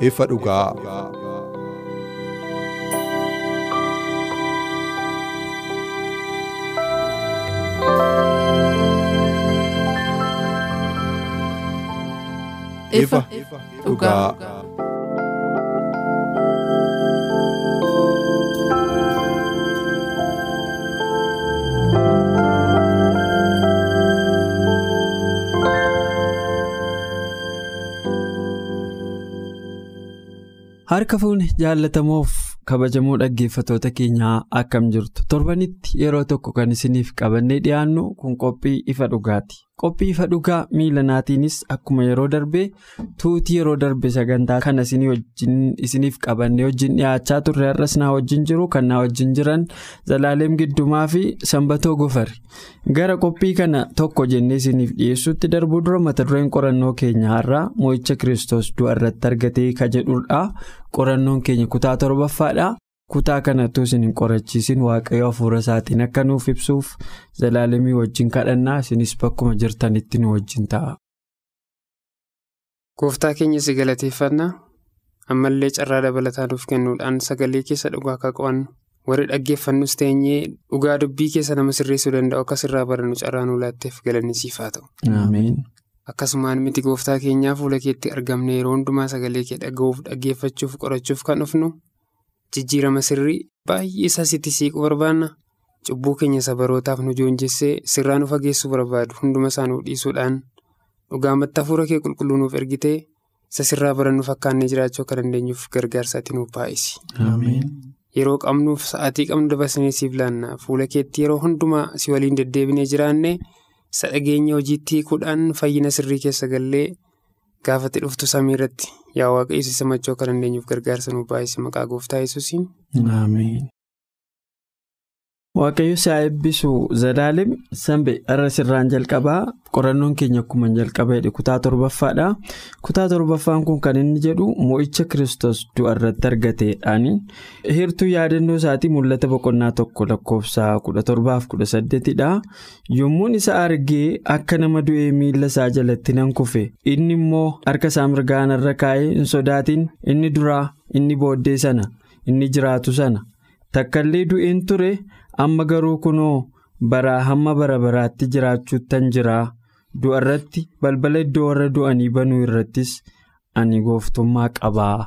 Ifa dhugaa. ifa dhugaa. Harka fuuni jaallatamoof kabajamoo dhaggeeffatoota keenyaa akkam jirtu torbanitti yeroo tokko kan isiniif qabannee dhiyaannu kun qophii ifa dhugaati. Qophii ifa dhugaa miilanaatiinis akkuma yeroo darbee tuutii yeroo darbe sagantaa kana isiniif qabannee wajjin dhiyaachaa turre har'as naa wajjin jiru kan naa wajjin jiran zalaaleem giddumaa fi sanbatoo gofari. Gara qophii kana tokko jennee isiniif dhiyeessuutti darbuu dura mata dureen qorannoo keenya har'aa moo'icha kiristoos du'a irratti argatee ka jedhudha. Qorannoon keenya kutaa torbaffaadha. Kutaa kanattuu isin hin qorachiisin waaqayyo hafuura isaatiin akka nuuf ibsuuf zalaalemii wajjin kadhannaa isinis bakkuma jirtanitti nu wajjin ta'a. Gooftaa keenya si galateeffannaa ammallee carraa dabalataa nuuf kennuudhaan sagalee keessa dhugaa akka qo'annu warri dhaggeeffannus teenyee dhugaa dubbii keessa nama sirreessuu danda'u akka sirraa barannu carraa nu laatteef galanni siif haa ta'u. Akkasumaan miti gooftaa keenyaa fuula keetti argamne yeroo hundumaa sagalee kee dhaga'uuf dhaggeeffachuuf qorachuuf kan dhufnu jijjiirama sirrii baay'ee isaa sitti siiquu barbaanna cubbuu keenya sabarootaaf nu joonjessee sirraa nu fageessuu barbaadu hunduma isaa nuuf dhiisuudhaan dhugaamatti hafuura kee qulqulluu nuuf ergitee isa sirraa barannu fakkaannee jiraachuu akka dandeenyuuf gargaarsaatti nuuf baay'isi. Yeroo qabnuuf sa'aatii qabnu dabarsinee siif laanna fuula keetti yeroo hundumaa si waliin deddeebinee jiraanne. isa dhageenya hojiitti hiikuudhaan fayyina sirrii keessa gallee gaafatti dhuftu samii irratti yaa waaqayyo isa machoo akka dandeenyuuf gargaarsa nuuf baay'ise maqaa gooftaa yesuusiin. Waaqayyo si haa eebbisu zalaalim sanbe irra sirraan jalqabaa qorannoon keenya akkuma jalqaba jedhe kutaa torbaffaadha. Kutaa torbaffaan kun kan inni jedhu moo'icha kiristoos du'a irratti argateedhaani. Heertuu yaadannoo isaatii mul'ata boqonnaa tokko lakkoofsa kudha torbaaf kudha saddeetidha. Yommuun isa argee akka nama du'ee miila isaa jalatti nan kufe inni immoo harka isaa mirgaan irra kaa'ee hin sodaatin inni duraa inni booddee sana inni jiraatu sana takkaallee du'een ture. Amma garuu kunoo baraa hamma bara baraatti jiraachuuttan jiraa. Du'a irratti balbala iddoo warra du'anii banuu irrattis ani gooftummaa qabaa.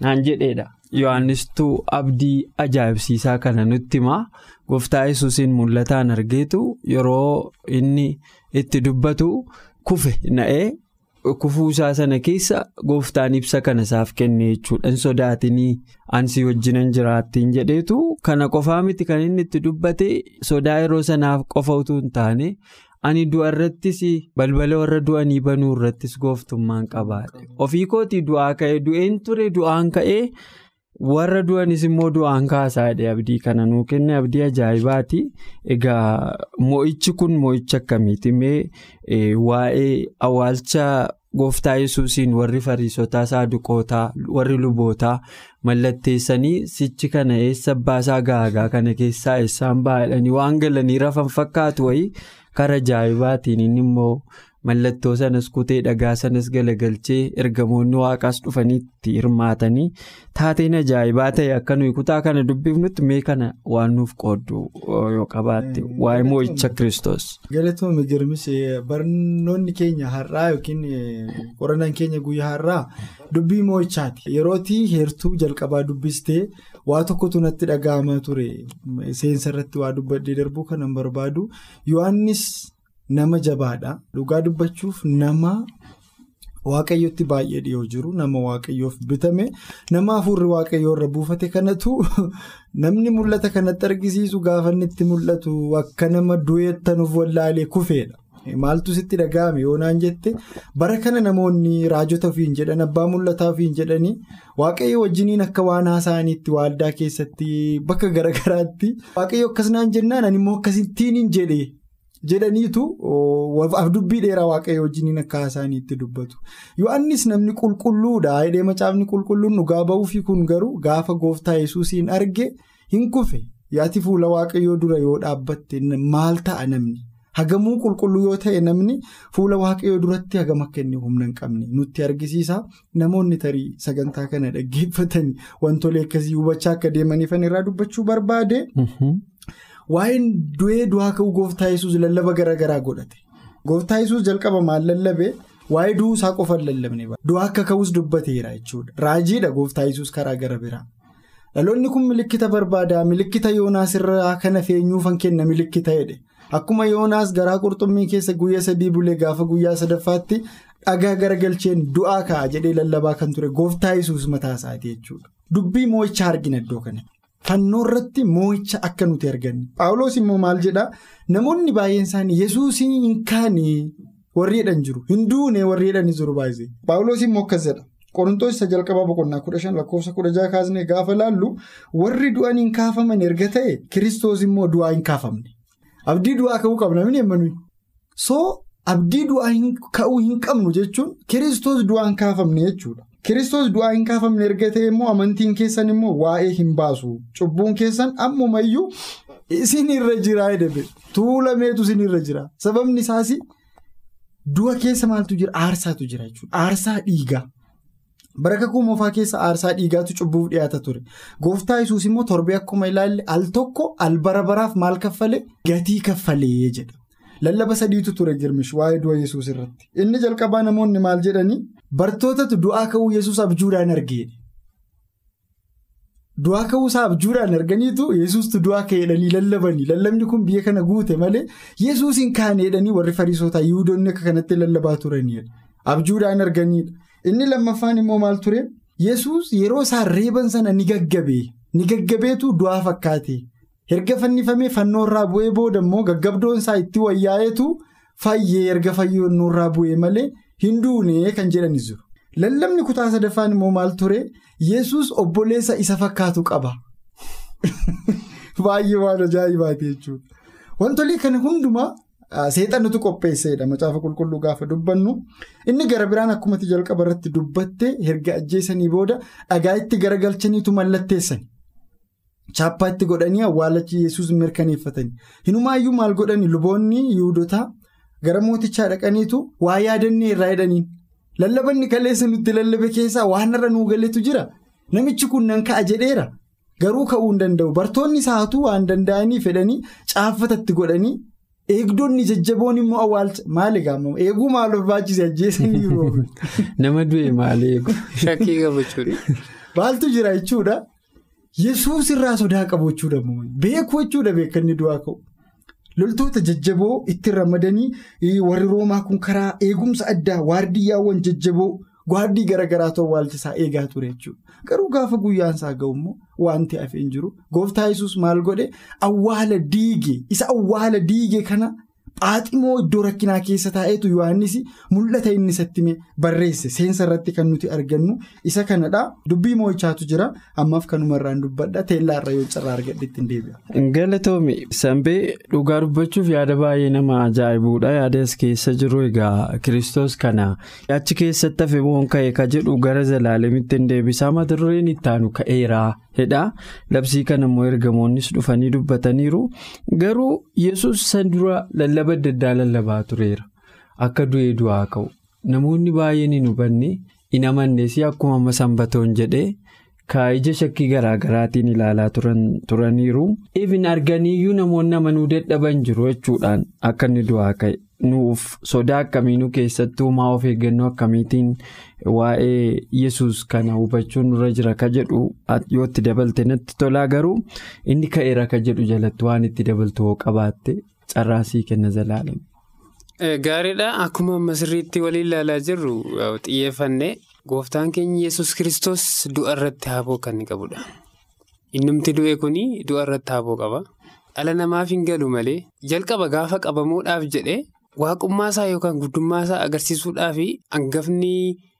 Naan jedheedha. Yohannistuu abdii ajaa'ibsiisaa kana nutti himaa. Gooftaa yesuusiin mul'ataan argeetu yeroo inni itti dubbatu kufe na'ee kufuu isaa sana keessa gooftaan ibsa kana isaaf kenne jechuudha. Hin sodaatinii ansii wajjinan jiraattiin jedheetu kana qofaa miti kan inni itti dubbate sodaa yeroo sanaaf qofa utuu hin taane ani du'a irrattis balbala warra du'anii banuu irrattis gooftummaan qabaadha ofii kootii du'aa ka'ee du'een ture du'aan ka'ee warra du'anis immoo du'aan kaasaadha abdii kana nuu kenne abdii ajaa'ibaati egaa moo'ichi kun moo'icha akkamiiti mee waa'ee awwaalcha gooftaa yesuusiin warri fariisotaa saaduqootaa warri lubootaa mallatteessanii sichi kana eessa baasaa gaagaa kana keessaa eessaan baay'adhanii waan galanii rafan fakkaatu wayii kara ajaa'ibaatiin immoo. Mallattoo sanas kutee dhagaa sanas galagalchee ergamoonni waaqaas dhufaniitti hirmaatanii taateen ajaa'ibaa ta'e akka nuyi kutaa kana dubbifnutti mee kana waan nuuf qooddu yoo qabaatte waa'ee moo'icha kiristoos. Galatoomii girmis barnoonni keenya har'aa yookiin qorannaan keenya guyyaa har'aa dubbii moo'ichaati yerootii heertuu jalqabaa dubbistee waa tokkotu natti dhaga'amaa ture seensa irratti waa dubbadhee darbuu kanan barbaadu yohannis. Nama jabaadha dhugaa dubbachuuf nama waaqayyotti baay'ee dhiyoo jiru nama waaqayyoof bitame nama hafuurri waaqayyoo irra buufate kanatu namni mul'ata kanatti argisiisu gaafa itti mul'atu akka nama du'eettanuuf wallaalee kufeedha. Maaltu sitti dhaga'ame yoonaan jette bara kana namoonni raajota ofiin jedhan abbaa mul'ataa ofiin jedhanii waaqayyo wajjiniin akka waan haasa'aniitti waaldaa keessatti bakka garagaraatti waaqayyo akkasnaan jennaan ani immoo akkasittiin hin jedhe jedhaniitu dubbii dheeraa waaqayyo wajjiniin akka haasa'aniitti dubbatu. Yohaannis namni qulqulluudha hidhee macaafni qulqulluun dhugaa ba'uufi kun garuu gaafa gooftaa yesuusiin arge hin kufe yaati fuula waaqayyoo dura yoo dhaabbatte maal ta'a namni. Hagamuu qulqulluu yoo ta'e namni fuula waaqayyoo duratti hagam akka inni humna hin qabne nutti argisiisa. Namoonni tarii sagantaa kana dhaggeeffatanii wantoota akkasii hubachaa akka deemaniifan irraa dubbachuu barbaade. Waa'een du'ee du'aa ka'uu gooftaa yesuus lallaba garaagaraa godhate. Gooftaa yesuus jalqaba maal lallabe waa'ee du'uu isaa qofa lallabne du'aa akka ka'uus dubbateera jechuudha. Raajiidha gooftaa yesuus karaa gara biraa. Dhaloonni kun milikkita barbaada milikkita yoonaas irraa kana feenyuufan kenna milikkita jedhe. Akkuma yoonaas garaa qurxummii keessa guyyaa sadii bulee gaafa guyyaa sadaffaatti dhagaa garagalcheen du'aa ka'a jedhee lallabaa kan ture gooftaa yesuus mataa isaati jechuudha. Dubbii moo'ichaa argina iddoo kana. Fannoo irratti moo'icha akka nuti arganne. Paawuloos immoo maal jedhaa namoonni baay'een isaanii yesuusii hin kaane warri jedhan jiru. Hin duune warri jedhanii jiru baay'ee. Paawuloos immoo akkas jedha. Qorontoos isa jalqabaa boqonnaa kudha shan lakkoofsa kudha jaha kaasnee gaafa laallu warri du'an hin kaafaman erga ta'e kiristoos immoo du'aa hin kaafamne. Abdii du'aa ka'uu qabna namni emmanu. Soo abdii du'aa ka'uu hin qabnu jechuun kiristoos du'aa hin kaafamne jechuudha. Kiristoos du'aa hin kaafamne erga ta'e immoo amantiin keessan immoo waa'ee hin baasu. Cubbuun keessan ammumayyuu isin irra jiraa jedhame tuulameetu isin irra jira. Sababni isaas du'a keessa maaltu jira? Aarsaatu jira jechuudha. Aarsaa dhiigaa. Bara kakuu moofaa keessa aarsaa dhiigaatu cubbuuf dhiyaata ture. Gooftaa yesuus immoo torbee akkuma ilaalle al tokko al bara baraaf maal kaffale? Gatii kaffalee jedha. Lallaba sadiitu ture jirmish waa'ee du'a yesuus irratti. Inni jalqabaa namoonni maal jedhanii? Bartootatu du'aa ka'uu yesuus abjuudhaan argee. Du'aa ka'uusaa abjuudhaan arganiitu yesuustu du'aa ka'eedhanii lallabanii. Lallabni kun biyya kana guute malee yesuus hin kaaneedhanii warri fariisootaa yihudoonni akka kanatti lallabaa turanidha. Abjuudhaan arganiidha. Inni lammaffaan immoo maal ture? Yesuus yeroo isaan reeban sana ni gaggabee. Ni gaggabeetu du'aa fakkaate. Erga fannifamee fannoo irraa bu'ee booda immoo gaggabdoon isaa itti wayyaa'eetu fayyee erga fannoo irraa bu'ee malee hin duune kan jedhanis jiru. Lallabni kutaa sadaffaan immoo maal ture? Yesuus obboleessa isa fakkaatu qaba. Baay'ee waan ajaa'ibaati jechuudha. Wantoonni kana hundumaa. Seexanatu qopheesseedha macaafa qulqulluu gaafa dubbannu inni gara biraan akkumatti jalqaba irratti dubbatte erga ajjeesanii booda dhagaa itti garagalchaniitu mallatteessani. Chaappaa itti godhanii awwaalachi yesuus mirkaneeffatanii. Hinumaayyuu maal godhani luboonni yihudotaa gara mootichaa dhaqaniitu waa yaadannee irraa jedhaniin. Lallabanni kaleessa nutti lallabe keessaa waan irra nuu galeetu jira. Namichi kun nan ka'a jedheera. Garuu ka'uu hin danda'u. Bartoonni isaatu waan danda'anii fedhanii caaffatatti godhanii. Eegdonni jajjaboon immoo awwaalcha maali gaamamu eeguu maal barbaachise ajjeesanii yeroo Nama du'e maal eegu. Shakkii qabachuudha. Maaltu jira jechuudha yesuus irraa sodaa qabu jechuudha beekuu jechuudha beekanni du'aa ka'u. Loltoota jajjaboo itti ramadanii warri roomaa kun karaa eegumsa addaa waardiyyaawwan jajjaboo gwaaddii garaagaraa awwaalchisaa eegaa ture jechuudha. Garuu gaafa guyyaan isaa ga'u immoo wanti hafee hin jiru. Gooftaa yesus maal godhe awwaala diige isa awwaala diige kana phaaximoo iddoo rakkinaa keessa taa'eetu Yohaannis mul'ata inni isatti barreesse. Seensa irratti kan nuti argannu isa kanadha. Dubbii moo'ichaatu jira. Ammaaf kanumarraan dubbadha. Teellaarra yoo carraa argadhetti hin deebi'a. Galatoomi Sanbee dhugaa dubbachuuf yaada baay'ee nama ajaa'ibuudha. Yaada as keessa jiru egaa kiristoos kana. Achi keessatti hafe moo ka'e ka jedhu gara zalaalemitti hin deebisaa. Mata dureen itti aanu ka'eeraa jedha labsii kana immoo ergamoonnis dhufanii dubbataniiru garuu yesus san dura lallaba adda addaa lallabaa tureera akka du'ee du'aa ka'u namoonni baay'een hin hubanne hin amannees akkuma amma sanbatoon jedhee. Kaayija shakkii garaa garaatiin ilaalaa turaniiru. Ifin arganiiyyuu namoonni amanuu dadhaban jiru jechuudhaan akka inni du'aa ka'e nuuf sodaa akkamiinuu keessattuu maa of eeggannoo akkamiitiin waa'ee yesus kana hubachuun nurra jira ka jedhu yoo itti dabalte natti tolaa garuu inni ka'eera ka jedhu jalatti waan itti dabaltu hoo qabaatte carraasii kenna zalaalame. Gaariidha akkuma amma sirriitti waliin ilaalaa jirru xiyyeeffannee gooftaan keenya yesus kristos du'a irratti haaboo kan qabudha. Innumti du'e kuni du'a irratti haaboo qaba. Dhala namaaf hin galu malee jalqaba gaafa qabamuudhaaf jedhee waaqummaa isaa yookaan guddummaa isaa agarsiisuudhaaf hangafni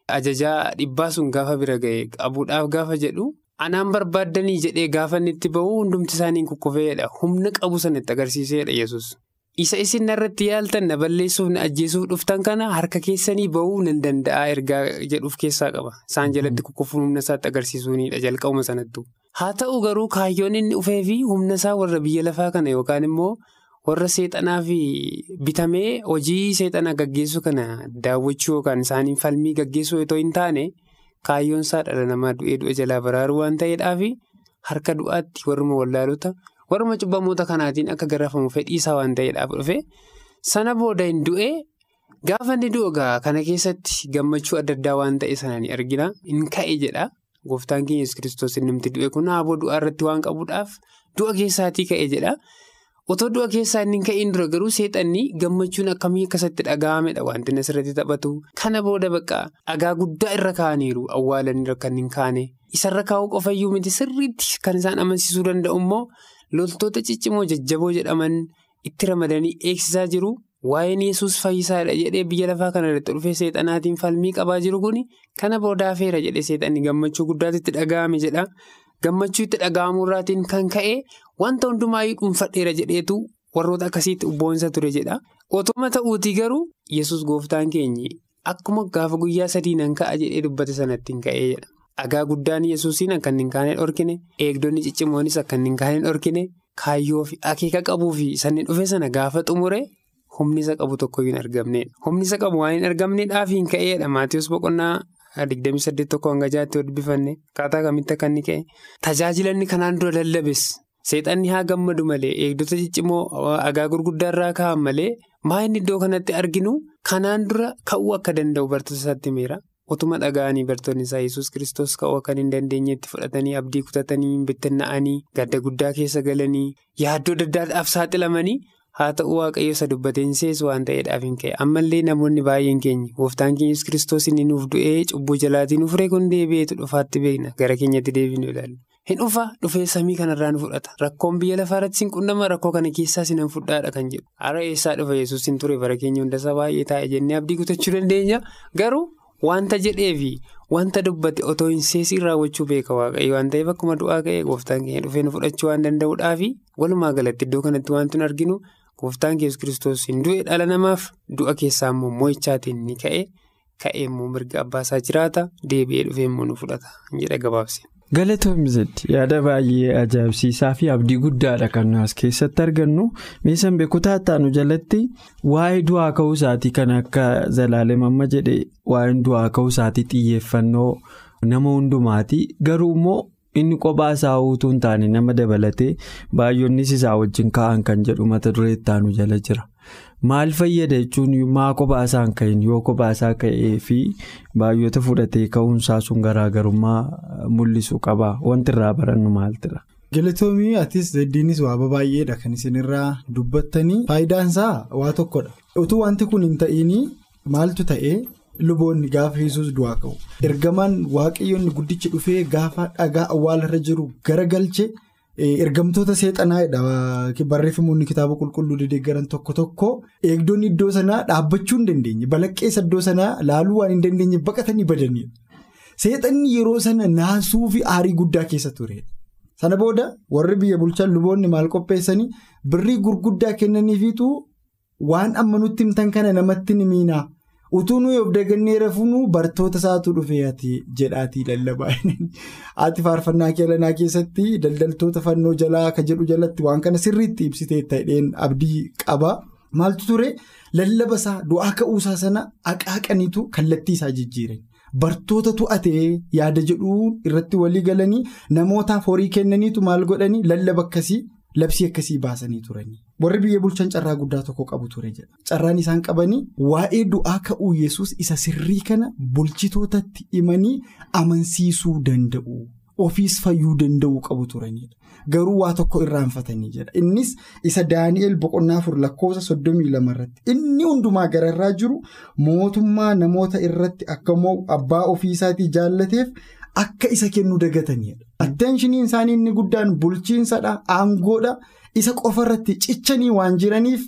ajajaa dhibbaa sun gaafa bira ga'e qabuudhaaf gaafa jedhu anaan barbaaddanii jedhee gaafa itti bahu hundumti isaanii kukkufeedha. Humna qabu sanatti agarsiiseedha yesus Isa isin irratti yaaltan na balleessuuf na ajjeesuuf dhuftan kana harka keessanii bahuu nan danda'a ergaa jedhuuf keessaa qaba. Isaan jalatti kukkufuun humna isaatti agarsiisuunidha jalqabuma sanattu. Haa ta'u garuu kaayyoon inni dhufee fi humna isaa warra biyya lafaa kana yookaan immoo warra seexanaa fi bitamee hojii seexanaa gaggeessu kana daawwachuu yookaan isaanii falmii gaggeessuu otoo hin taane kaayyoon isaa dhala namaa du'ee du'a jalaa baraaruu waan ta'eedhaaf harka du'aatti warruma wallaalota. warruma cubbamoota kanaatiin akka garafamu fedhii isaa waan ta'eedhaaf dhufe sana booda hin du'e gaafa inni du'u kana keessatti gammachuu adda addaa waan ta'e sana ni argina hin ka'e jedha gooftaan keenya yesus kiristoos inni du'e kun haaboo du'aa irratti waan qabuudhaaf du'a keessaatii ka'e jedha otoo du'a keessaa inni hin ka'in dura garuu seexanni gammachuun akkamii akkasatti dhaga'amedha wanti asirratti taphatu kana booda bakka dhagaa guddaa irra kaa'aniiru awwaalanii kan hin kaane isarra kaa'uu qofayyuu miti. Sirriitti kan isaan amansiisuu danda'u immoo. loltoota ciccimoo jajjaboo jedhaman itti ramadanii eegsisaa jiru. Waa'een yesus fayyisaadha jedhee biyya lafaa kana irratti dhufee seexanaatiin falmii qabaa jiru kun kana boodaafeera jedhee seexanni gammachuu guddaatti itti dhaga'ame jedha. Gammachuu itti dhaga'amurraatiin kan ka'e wanta hundumaayyuu dhuunfadheera jedheetu warroota akkasiitti ubboonsa ture jedha otuma ta'uutii garuu yesus gooftaan keenyi akkuma gaafa guyyaa sadii nan ka'a jedhee dubbate sanatti hin ka'ee jedha. Dhagaa guddaan yesuusiin akka hin kaane dhorkine eegdonni ciccimoonis akka hin kaane dhorkine kaayyoo fi akeeka qabuu fi sanni dhufe sana gaafa xumure humni isa qabu tokko hin argamnedha. Humni isa qabu waan hin argamneedhaaf hin ka'eedha. Maatiyoos boqonnaa 28 tokko hanga jaatti wal bifanne akkaataa kamitti akka inni ka'e. Tajaajilanni kanaan dura lallabes seexanni haa gammadu malee eegdota ciccimoo dhagaa gurguddaa irraa kaa'an malee maa inni iddoo kanatti arginu kanaan dura ka'uu akka danda'u bartoota isaatti himeera. Utuma dhaga'anii bartoonni isaa yesus kristos ka'uu akka hin dandeenyetti fudhatanii abdii kutatanii bittanna'anii gadda guddaa keessa galanii yaaddoo adda addaadhaaf saaxilamanii haa ta'u waaqayyo isa dubbateen seesu waan ta'eedhaaf hin ka'e ammallee namoonni baay'een keenya gooftaan keenya yesus kristos inni nuuf du'ee cubbuu jalaatiin nuuf kun deebi'eetu dhufaatti beekna gara keenyatti deebiin ilaalu. Hin dhufa dhufee samii kanarraa nu fudhata. Rakkoon biyya lafaarratti sin qunnama rakkoo kana keessaa sinan fudhaadha kan jedhu. Hara eessaa dhufa yesus hin ture? Bara keenya hundasaa baay'ee taa'e jennee abdii kutachuu dandeenya. Garuu. Wanta jedhee fi wanta dubbate otoo hin seesiin raawwachuu beeka waaqayyo. Waan ta'eef akkuma du'aa ka'e gooftaan keenya dhufee nu fudhachuu waan danda'uudhaa fi walumaa galatti iddoo kanatti wanti nu arginu gooftaan keenya kiristoos hin du'e dhala namaaf. Du'a keessaa immoo mo'ichaatiin ni ka'e. Ka'e immoo mirga abbaasaa jiraata. Deebi'ee dhufee immoo nu fudhata jedha gabaabse. Galatoomizatti yaada baay'ee ajaa'ibsiisaa fi abdii guddaadha kan as keessatti argannu meeshaan beekutaa taanu jalatti waa'ee du'aa ka'uu isaatii kan akka zalaalem amma jedhe waa'een du'aa ka'uu isaatii xiyyeeffannoo nama hundumaati garuu immoo inni kophaa isaa utuu hin taane nama dabalatee baay'oonnis isaa wajjin kaa'an kan jedhu mata duree taanu jala jira. Maal fayyada jechuun maa kophaa isaa hin yoo kophaa isaa ka'ee fi baay'oota fudhatee ka'uunsaa sun garaagarummaa mul'isu qaba wanti irraa barannu maaltidha. Galatoomii atis zeddiinis waaba baay'eedha kan isinirraa dubbattanii faayidaan isaa waa tokkodha. Utuu wanti kun hin ta'iin maaltu ta'ee luboonni gaafa yesus du'aa ka'u ergamaan waaqayyoonni guddichi dhufee gaafa dhagaa awwaalarra jiru garagalche. Ergamtoota seexanaadha barreeffamoonni kitaaba qulqulluu deeggaran tokko tokko eegdonni iddoo sanaa dhaabbachuu hin dandeenye balaqqeessa iddoo sanaa laaluu waan hin dandeenye baqatanii badaniidha. Seexanni yeroo sana naasuu fi aarii guddaa keessa turedha. Sana booda warri biyya bulchan luboonni maal qopheessanii birrii gurguddaa kennaniifiitu waan amma nutti himtan kana namatti ni miinaa. Utuu nuyi of dagannee rafuunu bartoota isaatu dhufee ati jedhaatii lallabaa. Ati faarfannaa keelanaa keessatti daldaltoota fannoo jalaa akka jedhu jalatti waan kana sirriitti ibsitee ta'een abdii qaba. Maaltu ture? Lallaba isaa du'aa ka'uusaa sana aqaaqaniitu kallattii isaa jijjiiran bartoota to'atee yaada jedhuu irratti walii galanii namootaaf horii kennaniitu maal godhanii lallaba akkasii. Labsii akkasii baasanii turanii warri biyya bulchan carraa guddaa tokko qabu ture jedha carraan isaan qabanii waa'ee du'aa ka'uu yesus isa sirrii kana bulchitootatti himanii amansiisuu danda'u ofiis fayyuu danda'uu qabu turanidha. Garuu waa tokko irraanfatanii jedha. Innis isa Daani'el boqonnaa afur lakkoofsa soddomii lama irratti inni hundumaa gararraa jiru mootummaa namoota irratti akka abbaa ofiisaatii jaallateef akka isa kennu dagatanidha. Atteenshiniin isaanii inni guddaan bulchiinsadha, aangoodha, isa qofarratti cichanii waan jiraniif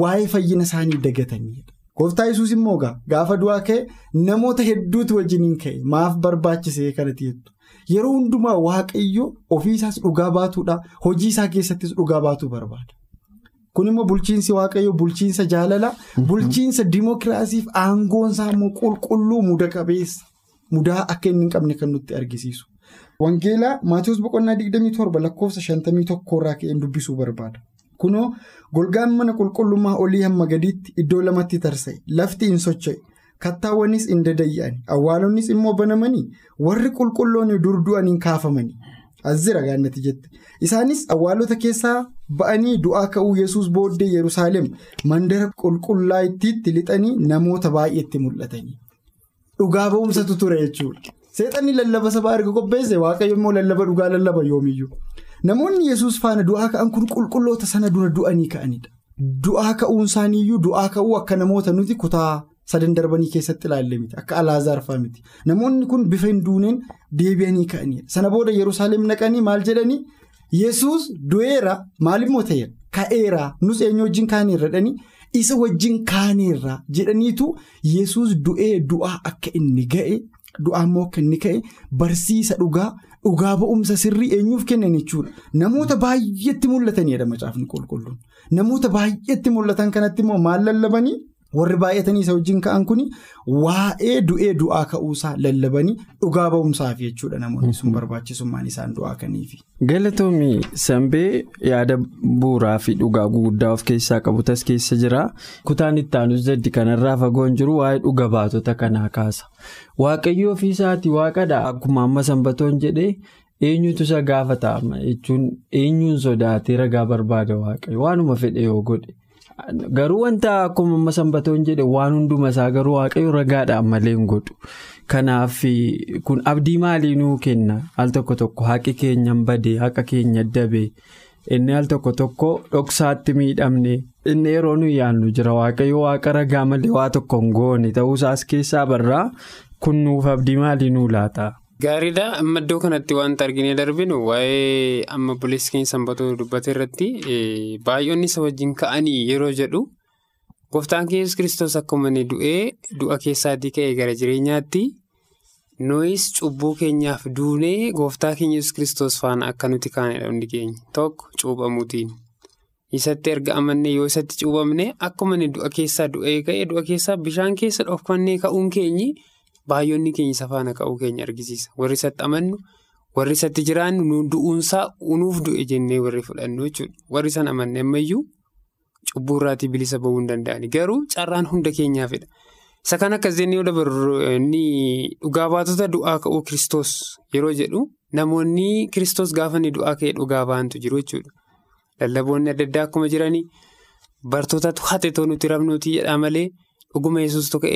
waa'ee fayyina isaanii dagatanidha. Gooftaa yesuus immoo gaafa du'aa ka'e namoota hedduutu wajjiniin ka'e maaf barbaachisee kanatti jettu. Yeroo hundumaa waaqayyo ofiisaas dhugaa baatuudha. Hojii isaa keessattis dhugaa baatuu barbaada. Kun immoo bulchiinsi waaqayyo bulchiinsa jaalala, bulchiinsa dimookiraasiif aangoonsaa immoo qulqulluu muda qabeessa. Mudaa akka inni hin qabne kan nutti argisiisu. Wangeelaa Maatiyoos boqonnaa 27 lakkoofsa 51 irraa ka'een dubbisuu barbaada. Kunoo golgaan mana qulqullummaa olii hamma gadiitti iddoo lamatti tarsa'e lafti hin socho'e. Kattaawwanis hin dadayya'ani awwaalonnis immoo banamanii warri qulqulloonni dur du'aniin kaafamanii as jira gaannatti jette isaanis awwaalota keessaa ba'anii du'aa ka'uu yesus booddee yerusaalem mandara qulqullaa ittiitti lixanii namoota baay'eetti mul'atanii dhugaa ba'umsatu ture jechuudha. Seexanni lallaba sabaa erga qopheesse waaqayyo immoo lallaba dhugaa lallaba yoomiyyuu namoonni yesus faana du'aa ka'an kun qulqulloota sana dura du'anii ka'anidha. Du'aa ka'uun isaaniiyyuu du'aa ka'uu akka namoota nuti kutaa. sadan darbanii keessatti ilaalle miti akka alaazaar fa'aa miti. Namoonni kun bifa hin duuneen deebi'anii ka'anii sana booda yerusaalem naqanii maal jedhanii? Yesus du'eera maalimmoo ta'eera ka'eera. Nus eenyu wajjin kaaneerra jedhanii isa wajjin kaaneerra jedhaniitu yesus du'ee du'aa akka inni ga'e du'aa immoo akka inni ka'e barsiisa dhugaa dhugaa ba'umsa sirrii eenyuuf kennan jechuudha namoota baay'eetti mul'atanidha macaafni qulqulluun namoota baay'eetti mul'atan kanatti immoo maal lallabanii. Warri baay'atanii isa wajjin ka'an kun waa'ee du'ee du'aa ka'uusaa lallabanii dhugaa ba'umsaaf jechuudha namoonni sun barbaachisummaan isaan du'aa kaniifi. galatoomii sanbee yaada bu'uuraa fi dhugaa guguddaa of keessaa qabu tas keessa jira. Kutaan itti aanus zaddi kanarraa fagoon jiru waa'ee dhuga baatota kanaa kaasa. Waaqayyo ofiisaatii waaqadha. Akkuma amma sanbatoon jedhee eenyutu isa gaafata jechuun eenyuun sodaatee ragaa barbaada waaqayyo? Waanuma fedhe yoo godhe. Garuu wanta akkuma amma sanbatoon jedhe waan hunduma isaa garuu waaqayyo ragaadhaan malee hin godhu. Kanaaf kun abdii maalii nuu kenna? Al tokko tokko haqi keenya badee haqa keenya dabee inni al tokko tokko dhoksaatti miidhamne inni yeroo nuyi yaadnu jira waaqayyo waaqa ragaa malee waa tokko hin goone ta'uusaas keessaa barraa kun nuuf abdii maalii nuu laata? Gaariidha amma iddoo kanatti wanta arginee darbinu waa'ee amma buleessi keenya sanbatoo dubbate irratti baay'oonni isa wajjin ka'anii yeroo jedhu gooftaan yesus kiristoos akkuma inni du'ee du'a keessaatii ka'ee gara jireenyaatti nuyis cubbuu keenyaaf duunee gooftaa keenya yesus kiristoos faana akka nuti kaanedha hundi keenya tokko cuuphamuutiin isatti erga amannee yoo isatti cuuphamne akkuma inni du'a keessaa du'ee ka'e du'a keessaa bishaan keessa dhokfannee ka'uun keenyi. Baay'oonni keenya isa faana ka'uu keenya argisiisa. Warri isatti amannu, warri isatti jiraannu du'uunsaa unuuf du'e jennee warri fudhannu jechuudha. Warri isaan amanne ammayyuu cubbuu irraatii bilisa bahuu hin danda'ani. Garuu carraan hunda keenyaafidha. Isa kan akkas jennee yoo dabarru dhugaa baatota du'aa ka'uu Kiristoos yeroo jedhu namoonni Kiristoos gaafa inni du'aa ka'e dhugaa baantu jiru jechuudha. Lallaboonni adda addaa akkuma jiranii bartootatu haxetoo nuti rabnuutii jedhaa malee. Dhuguma yesus tokko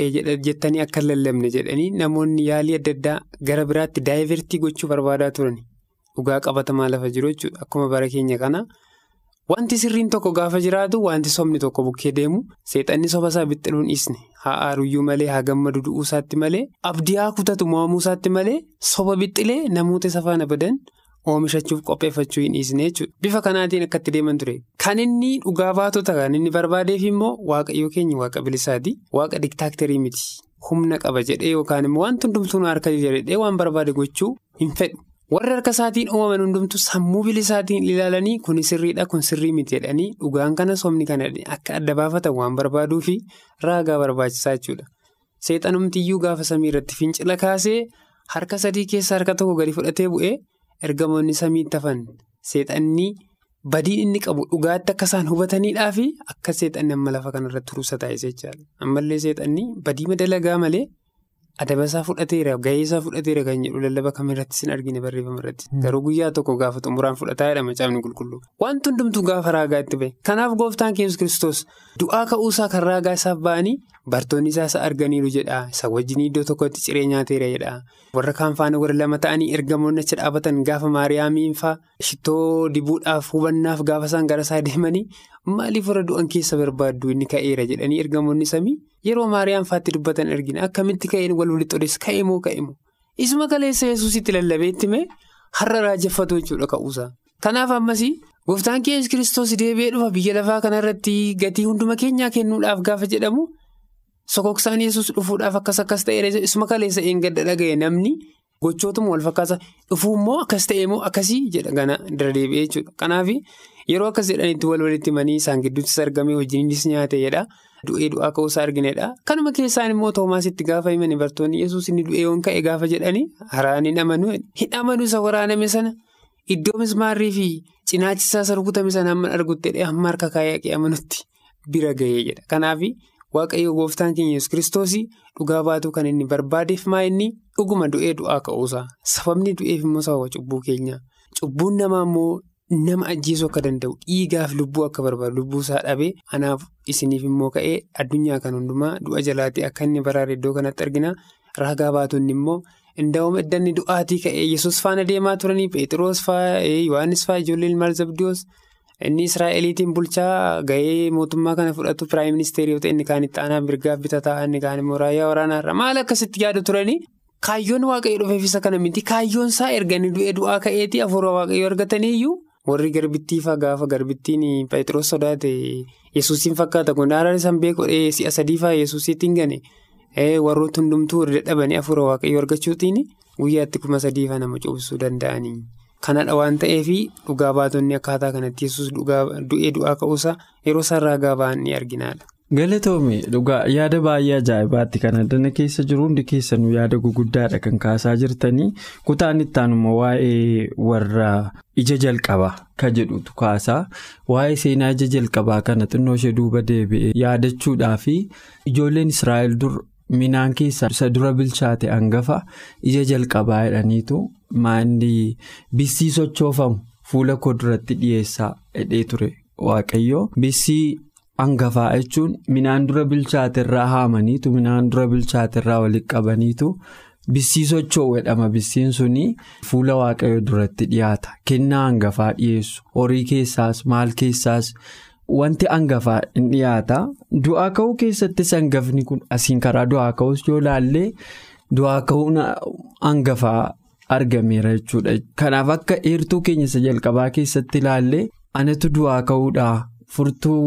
jettanii akka lallabne jedhanii namoonni yaalii adda addaa gara biraatti daayivertii gochuu barbaadaa turani. Dhugaa qabatamaa lafa jiru jechuudha. Akkuma bara keenya kana wanti sirriin tokko gaafa jiraatu wanti sobni tokko bukkee deemu seexanni soba isaa bixxiluun dhiisne haa aaruyyuu malee haa gammadu du'uu isaatti malee abdii haa kutatu mo'amuu isaatti malee soba bixxilee namoota isa faana badan oomishachuuf qopheeffachuu hin dhiisne jechuudha. Bifa kanaatiin akka itti deeman ture. Kan inni dhugaa baatota kan inni barbaadeef immoo waaqayyoo keenya waaqa bilisaati. Waaqa diktaaktarii miti. Humna qaba jedhee yookaan immoo wanti hundumtuu harka jedhee waan barbaade gochuu hin fedhu. Warri harka isaatiin uumaman hundumtuu sammuu bilisaatiin ilaalanii kun sirriidha kun sirrii miti jedhanii dhugaan kana somni kana akka adda baafatan waan barbaaduu fi raagaa barbaachisaa jechuudha. Seexanumtiyyuu gaafa samii irratti fincila kaasee harka sadii keessaa harka tokko gadi fudhatee bu'ee. Ergamoonni samiitti hafan seexanni badiin inni qabu dhugaatti akka isaan hubataniidhaa fi akka seexanni amma lafa kanarratti turuusa taasisa jechaadha. Ammallee seexanni badii madalagaa malee adabasaa fudhateera gaheesaa fudhateera kan jedhu lallaba kamirratti sin argine barreeffama irratti? Garuu guyyaa tokko gaafa xumuraan fudhataa jedhama caafni qulqulluu. Wanti hundumtuu gaafa raagaa itti bahe. Kanaaf gooftaan keenya kiristoos du'aa ka'uusaa kan raagaa isaaf ba'anii bartoonni isaa isa arganiiru jedha. Isa wajjin iddoo tokkotti ciree nyaateera jedha. Warra kaan faana warra lama ta'anii ergamoonni achi dhaabatan gaafa maariyaamiin faa shittoo dibuudhaaf hubannaaf gaafa isaan gara isaa deemanii maaliif warra du'an keessa barbaaddu inni ka'eera jedhanii ergamoonni samii? Yeroo maariyaam faatti dubbatan argina. Akkamitti ka'een wal walitti odeessa? Ka'e moo ka'e moo? Isuma kaleessa yesuusitti lallabeetti mee har'a raajeffatu jechuudha ka'uusaa. Kanaaf ammasii gooftaan keenya kiristoos deebi'ee dhufa biyya lafaa kanarratti gatii hunduma keenyaa kennuudhaaf gaafa jedhamu. sokoksaan yesus dhufuudhaaf akkas akkas ta'e isuma kaleessa eeggadda dhaga'e namni gochootuma wal fakkaata. Dhufuu immoo akkas ta'e immoo akkasii jedha gana dura deebi'ee jechuudha. Kanaaf yeroo akkas jedhanitti wal walitti himanii isaan gidduuttis argamee wajjinis nyaate jedha. Du'ee du'aa ka'uusaa arginedha kanuma keessaan immoo toomaasitti gaafa himani bartoonni yesus inni du'ee yoon ka'e gaafa jedhanii haraan hin amanuu. Hin amanuu isa waraaname sana iddoo mismaarrii fi cinaachisaa isa rukutame sana hamma argutti hamma harka kaayaqee amanutti bira ga'ee jedha. Kanaaf. Waaqayyo gooftaan keenya yesus kiristoosii dhugaa baatuu kan inni barbaadeef maa inni? Dhuguma du'ee du'aa ka'uusaa. Sababni du'eef immoo sababa cubbuu keenya. Cubbuun namaa immoo nama ajjeesuu akka danda'u dhiigaaf lubbuu akka barbaadu lubbuusaa dhabee anaaf isiniif immoo ka'ee addunyaa kan hundumaa du'a jalaatti akka inni baraare iddoo kanatti argina. Raagaa baatonni immoo indaa'uma iddanni du'aatii ka'ee yesus faana deemaa turanii peetiroos fa'aa yohaannis fa'aa ijoollee ilmaan zabdiyoos. Inni Israa'eliitiin bulchaa gahee mootummaa kana fudhatu piraayim ministeerii yoo ta'e inni kaan itti aanaa mirgaaf bitataa inni kaan immoo raayyaa waraanaarra maal akkasitti yaada turanii kaayyoon waaqayyo dhufeef isa kana miti. Kaayyoon isaa erganii du'ee du'aa ka'eetii hafuura waaqayyo argataniiyyuu warri garbittiifaa gaafa garbittiin Pheexroos sodaate yesuusiin fakkaata. Kun haaraan isaan beekodhee si'a sadiifaa yesuusiitiin gane. Warroota hundumtuu dadhabanii hafuura waaqayyo argachuutiin guyyaatti kuma sadiifaa nama cuubsuu danda'anii. Kanadha waan ta'eef dhugaa baatonni akkaataa kanatti yesus du'ee du'aa ka'uusaa yeroo isaan raagaa ba'an ni arginaadha. Galatoome dhugaa yaada baay'ee ajaa'ibaatti kan addana keessa jiru hundi keessanuu yaada guguddaadha kan kaasaa jirtanii kutaan itti aanuma waa'ee warra ija jalqabaa kan jedhutu kaasaa waa'ee seenaa ija jalqabaa kana xinnoo ishee duuba deebi'ee yaadachuudhaa fi ijoolleen Israa'el dur minaan keessaa isa dura bilchaate hangafa ija jalqabaa jedhaniitu. Maanni bissii sochoofamu fuula koo duratti dhiyeessaa hidhee ture. Waaqayyo bissii hangafaa jechuun minaan dura bilchaaterraa haamaniitu minaan dura bilchaaterraa walitti qabaniitu bissii socho'u jedhama. Bissiin suni fuula waaqayyo duratti dhiyaata. Kennaa hangafaa dhiyeessu. Horii keessaas maal keessaas wanti hangafaa in dhiyaata. Du'aa ka'uu keessattis hangafni kun asiin karaa du'aa ka'uus yoo laallee du'aa ka'uun hangafaa. Argameera jechuudha kanaaf akka eertuu keenya isa jalqabaa keessatti ilaallee anatu du'aa ka'uudhaa furtuu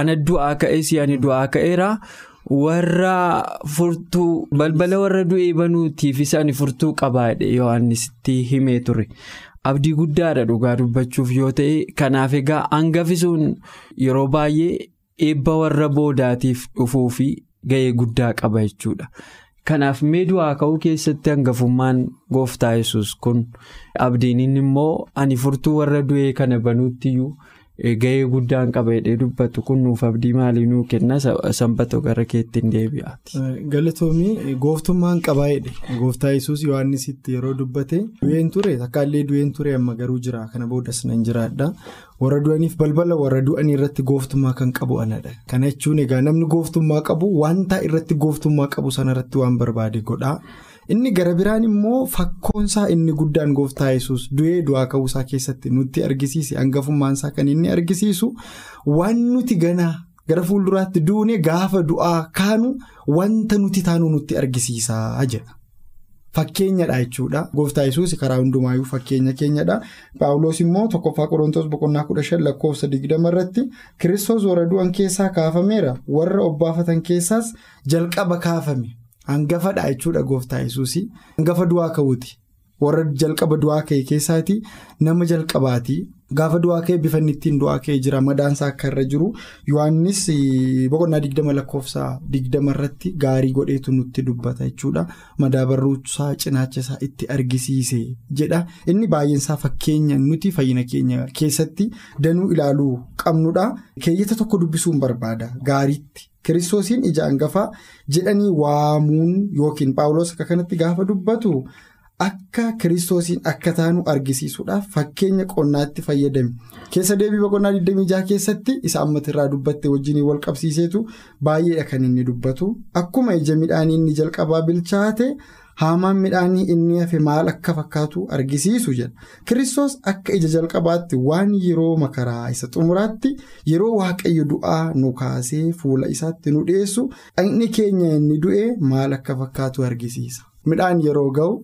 ana du'aa ka'ees ani du'aa ka'eera. Warra furtuu balbala warra du'ee banuutiifis ani furtuu qabaa yohannisitti himee ture abdii guddaadha dhugaa dubbachuuf yoo ta'e kanaaf egaa hangafisuun yeroo baay'ee eebba warra boodaatiif dhufuu fi ga'ee guddaa qaba jechuudha. Kanaaf mee du'aa ka'uu keessatti hangafummaan gooftaa yesus kun abdiin immoo ani furtuu warra du'ee kana banuuttiyyuu ga'ee guddaan qaba jedhee dubbatu kun nuuf abdii maalii nuu kenna? Sanbatoo gara keettiin deebi'aati. Galatoomii gooftummaan qabaa jedhe gooftaa yesus yohannisitti yeroo dubbate du'een ture takkaallee du'een ture amma garuu jira. Kana boodas nan jiraadha. warra du'aniif balbala warra du'anii irratti gooftummaa kan qabu anadha kana jechuun egaa namni gooftummaa qabu wanta irratti gooftummaa qabu sanarratti waan barbaade godha inni gara biraan immoo fakkoonsaa inni guddaan gooftaa yesus du'ee du'aa ka'uusaa keessatti nutti argisiise hangafummaansaa kan inni argisiisu waan nuti ganaa gara fuulduraatti duune gaafa du'aa kaanu wanta nuti taanu nutti argisiisaa jedha. Fakkeenyadha jechuudha. Gooftaa yesuus karaa hundumaayyuu fakkeenya keenyadha. Paawuloos immoo tokkoffaa qorontoos boqonnaa kudha shan lakkoofsa digdama irratti kiristoos warra du'an keessaa kaafameera. Warra obbaafatan keessaas jalqaba kaafame hangafadha jechuudha gooftaa yesuus hangafa du'aa ka'uuti. Warra jalqaba du'aa ka'e keessaati. Nama jalqabaati Gaafa du'aa ka'e bifa inni ittiin du'aa ka'e jira madaansaa akka irra jiru Yohaannis boqonnaa digdama lakkoofsa digdama irratti gaarii godheetu nutti dubbata jechuudha. Madaa barruusaa cinaacha isaa itti argisiise jedha. Inni baay'eensaa fakkeenya nuti fayyina keenya keessatti danuu ilaaluu qabnudha. Keeyyata tokko dubbisuun barbaada gaariitti. Kiristoosiin ija hangafaa jedhanii waamuun yookiin paawuloos akka kanatti gaafa dubbatu. Akka kiristoosiin akka taanu argisiisuudhaaf fakkeenya qonnaatti fayyadame. Keessa deebii boqonnaa 26 keessatti isa ammatirraa dubbatte wajjin wal qabsiiseetu baay'eedha kan inni dubbatu. Akkuma ija midhaanii inni jalqabaa bilchaate haamaan midhaanii inni hafe maal akka fakkaatu argisiisu jedha kiristoos akka ija jalqabaatti waan yeroo makaraa isa xumuraatti yeroo waaqayyo du'aa nu kaasee fuula isaatti nu dhiyeessu dhaqni keenya inni du'e maal akka fakkaatu argisiisa. Midhaan yeroo ga'u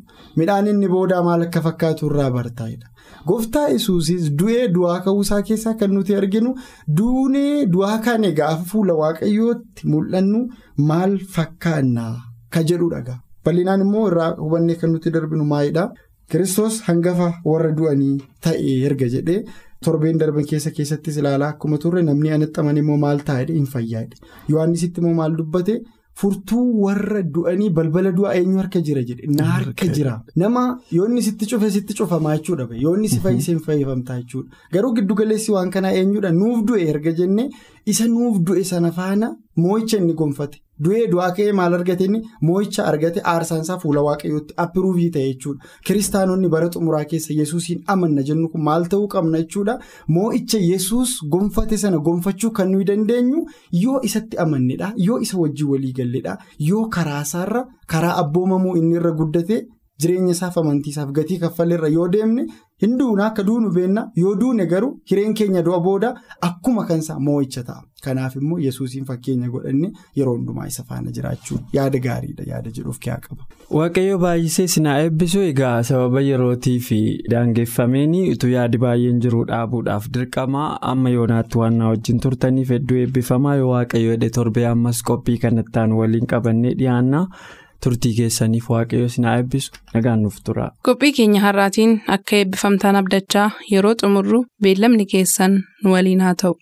midhaan inni boodaa maal akka fakkaatu irraa bartaa'edha. Gooftaa yesuusis du'ee du'aa ka'uusaa keessaa kan nuti arginu duunee du'aa kaane gaafa fuula waaqayyootti mul'annu maal fakkaannaa ka jedhudha. Bal'inaan immoo irraa hubannee kan nuti darbinu maalidha? Kiristoos hangafa warra du'anii ta'e erga jedhee torbeen darban keessa keessattis ilaalaa akkuma turre namni anatti amane immoo maal taa'edha hin fayyaadha. Yohaannisitti immoo maal dubbate? Furtuu warra du'anii balbala du'aa eenyu harka jira jedhe? Na harka jira. Nama yoonni sitti cufe sitti cufamaa jechuudha yoonni si fayyisee hin fayyifamtaa jechuudha garuu giddugaleessi waan kanaa eenyudha nuuf du'e erga jenne isa nuuf du'e sana faana moo'icha inni gonfate du'ee du'aa ka'ee maal argate inni? Moo'icha argate aarsaansaa fuula waaqayyootti appiruuvii ta'e jechuudha. Kiristaanonni bara xumuraa keessa yesuusiin amanna jennu kun maal ta'uu qabna jechuudha? Moo'icha yesuus gonfate sana gonfachuu kan nuyi dandeenyu yoo isatti amannedha yoo isa wajjin walii galledha yoo karaa isaarra karaa abboomamuu inni irra guddate jireenya isaaf amantiisaaf gatii kaffalleerra yoo deemne hin duuna akka duunu beenna yoo duune garuu hireen keenya du'a booda akkuma kansaa moo'icha ta'a kanaaf immoo yesuusiin fakkeenya godhanne yeroo hundumaa isa faana jiraachuu yaada gaariidha yaada jedhuuf kiyaa qaba. Waaqayyo baay'isee sinaa eebbisu egaa sababa yerootii fi daangeffameen utuu yaadi baay'een jiru dhaabuudhaaf dirqama amma yoonaatti waan na wajjin turtaniif hedduu eebbifamaa yoo waaqayyo hidhe torbee ammas qophii kanattaan waliin qabannee dhiyaanna. Turtii keessaniif waaqayyo sinaa eebbisu nagaan nuuf tura. qophii keenya har'aatiin akka eebbifamtaan abdachaa yeroo xumurru beellamni keessan nu waliin haa ta'u.